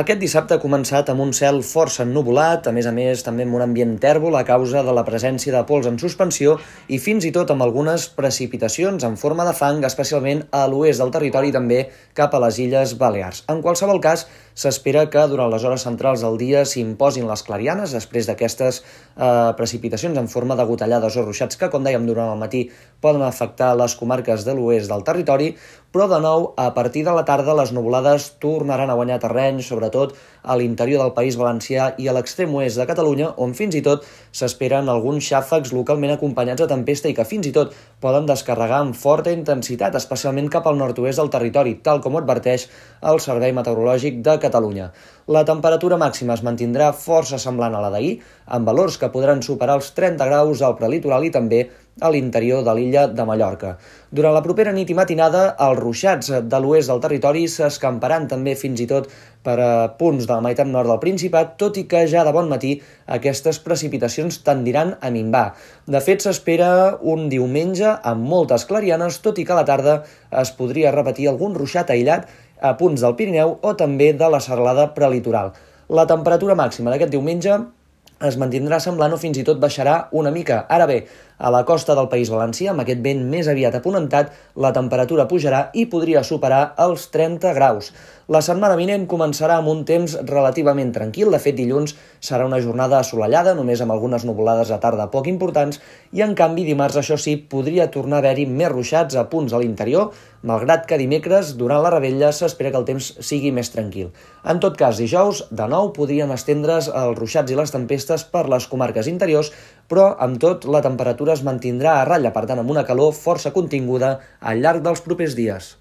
Aquest dissabte ha començat amb un cel força ennubulat, a més a més també amb un ambient tèrbol a causa de la presència de pols en suspensió i fins i tot amb algunes precipitacions en forma de fang, especialment a l'oest del territori i també cap a les Illes Balears. En qualsevol cas, s'espera que durant les hores centrals del dia s'imposin les clarianes després d'aquestes eh, precipitacions en forma de gotellades o ruixats que, com dèiem, durant el matí poden afectar les comarques de l'oest del territori, però de nou, a partir de la tarda, les nuvolades tornaran a guanyar terreny, sobretot a l'interior del País Valencià i a l'extrem oest de Catalunya, on fins i tot s'esperen alguns xàfecs localment acompanyats de tempesta i que fins i tot poden descarregar amb forta intensitat, especialment cap al nord-oest del territori, tal com adverteix el Servei Meteorològic de Catalunya. La temperatura màxima es mantindrà força semblant a la d'ahir, amb valors que podran superar els 30 graus al prelitoral i també a l'interior de l'illa de Mallorca. Durant la propera nit i matinada, els ruixats de l'oest del territori s'escamparan també fins i tot per a punts de la meitat nord del Principat, tot i que ja de bon matí aquestes precipitacions tendiran a minvar. De fet, s'espera un diumenge amb moltes clarianes, tot i que a la tarda es podria repetir algun ruixat aïllat a punts del Pirineu o també de la serlada prelitoral. La temperatura màxima d'aquest diumenge es mantindrà semblant o fins i tot baixarà una mica. Ara bé, a la costa del País Valencià, amb aquest vent més aviat aponentat, la temperatura pujarà i podria superar els 30 graus. La setmana vinent començarà amb un temps relativament tranquil. De fet, dilluns serà una jornada assolellada, només amb algunes nuvolades a tarda poc importants, i en canvi dimarts, això sí, podria tornar a haver-hi més ruixats a punts a l'interior, malgrat que dimecres, durant la rebella, s'espera que el temps sigui més tranquil. En tot cas, dijous, de nou, podrien estendre's els ruixats i les tempestes per les comarques interiors, però, amb tot, la temperatura es mantindrà a ratlla, per tant, amb una calor força continguda al llarg dels propers dies.